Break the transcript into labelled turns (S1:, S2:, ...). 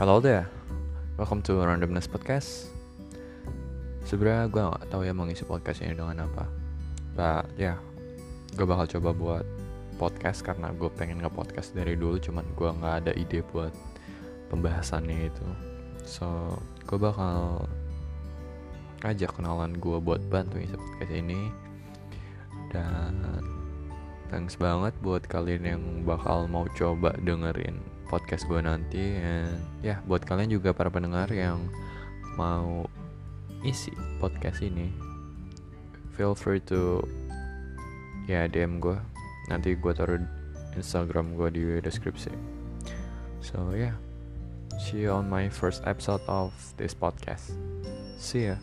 S1: Hello there, welcome to Randomness Podcast. Sebenarnya gue gak tahu ya mau ngisi podcast ini dengan apa. But ya, yeah, gue bakal coba buat podcast karena gue pengen nge-podcast dari dulu, cuman gue nggak ada ide buat pembahasannya itu. So, gue bakal ngajak kenalan gue buat bantu ngisi podcast ini. Dan thanks banget buat kalian yang bakal mau coba dengerin podcast gue nanti and ya yeah, buat kalian juga para pendengar yang mau isi podcast ini feel free to ya yeah, DM gue nanti gue taruh Instagram gue di deskripsi. So yeah see you on my first episode of this podcast. See ya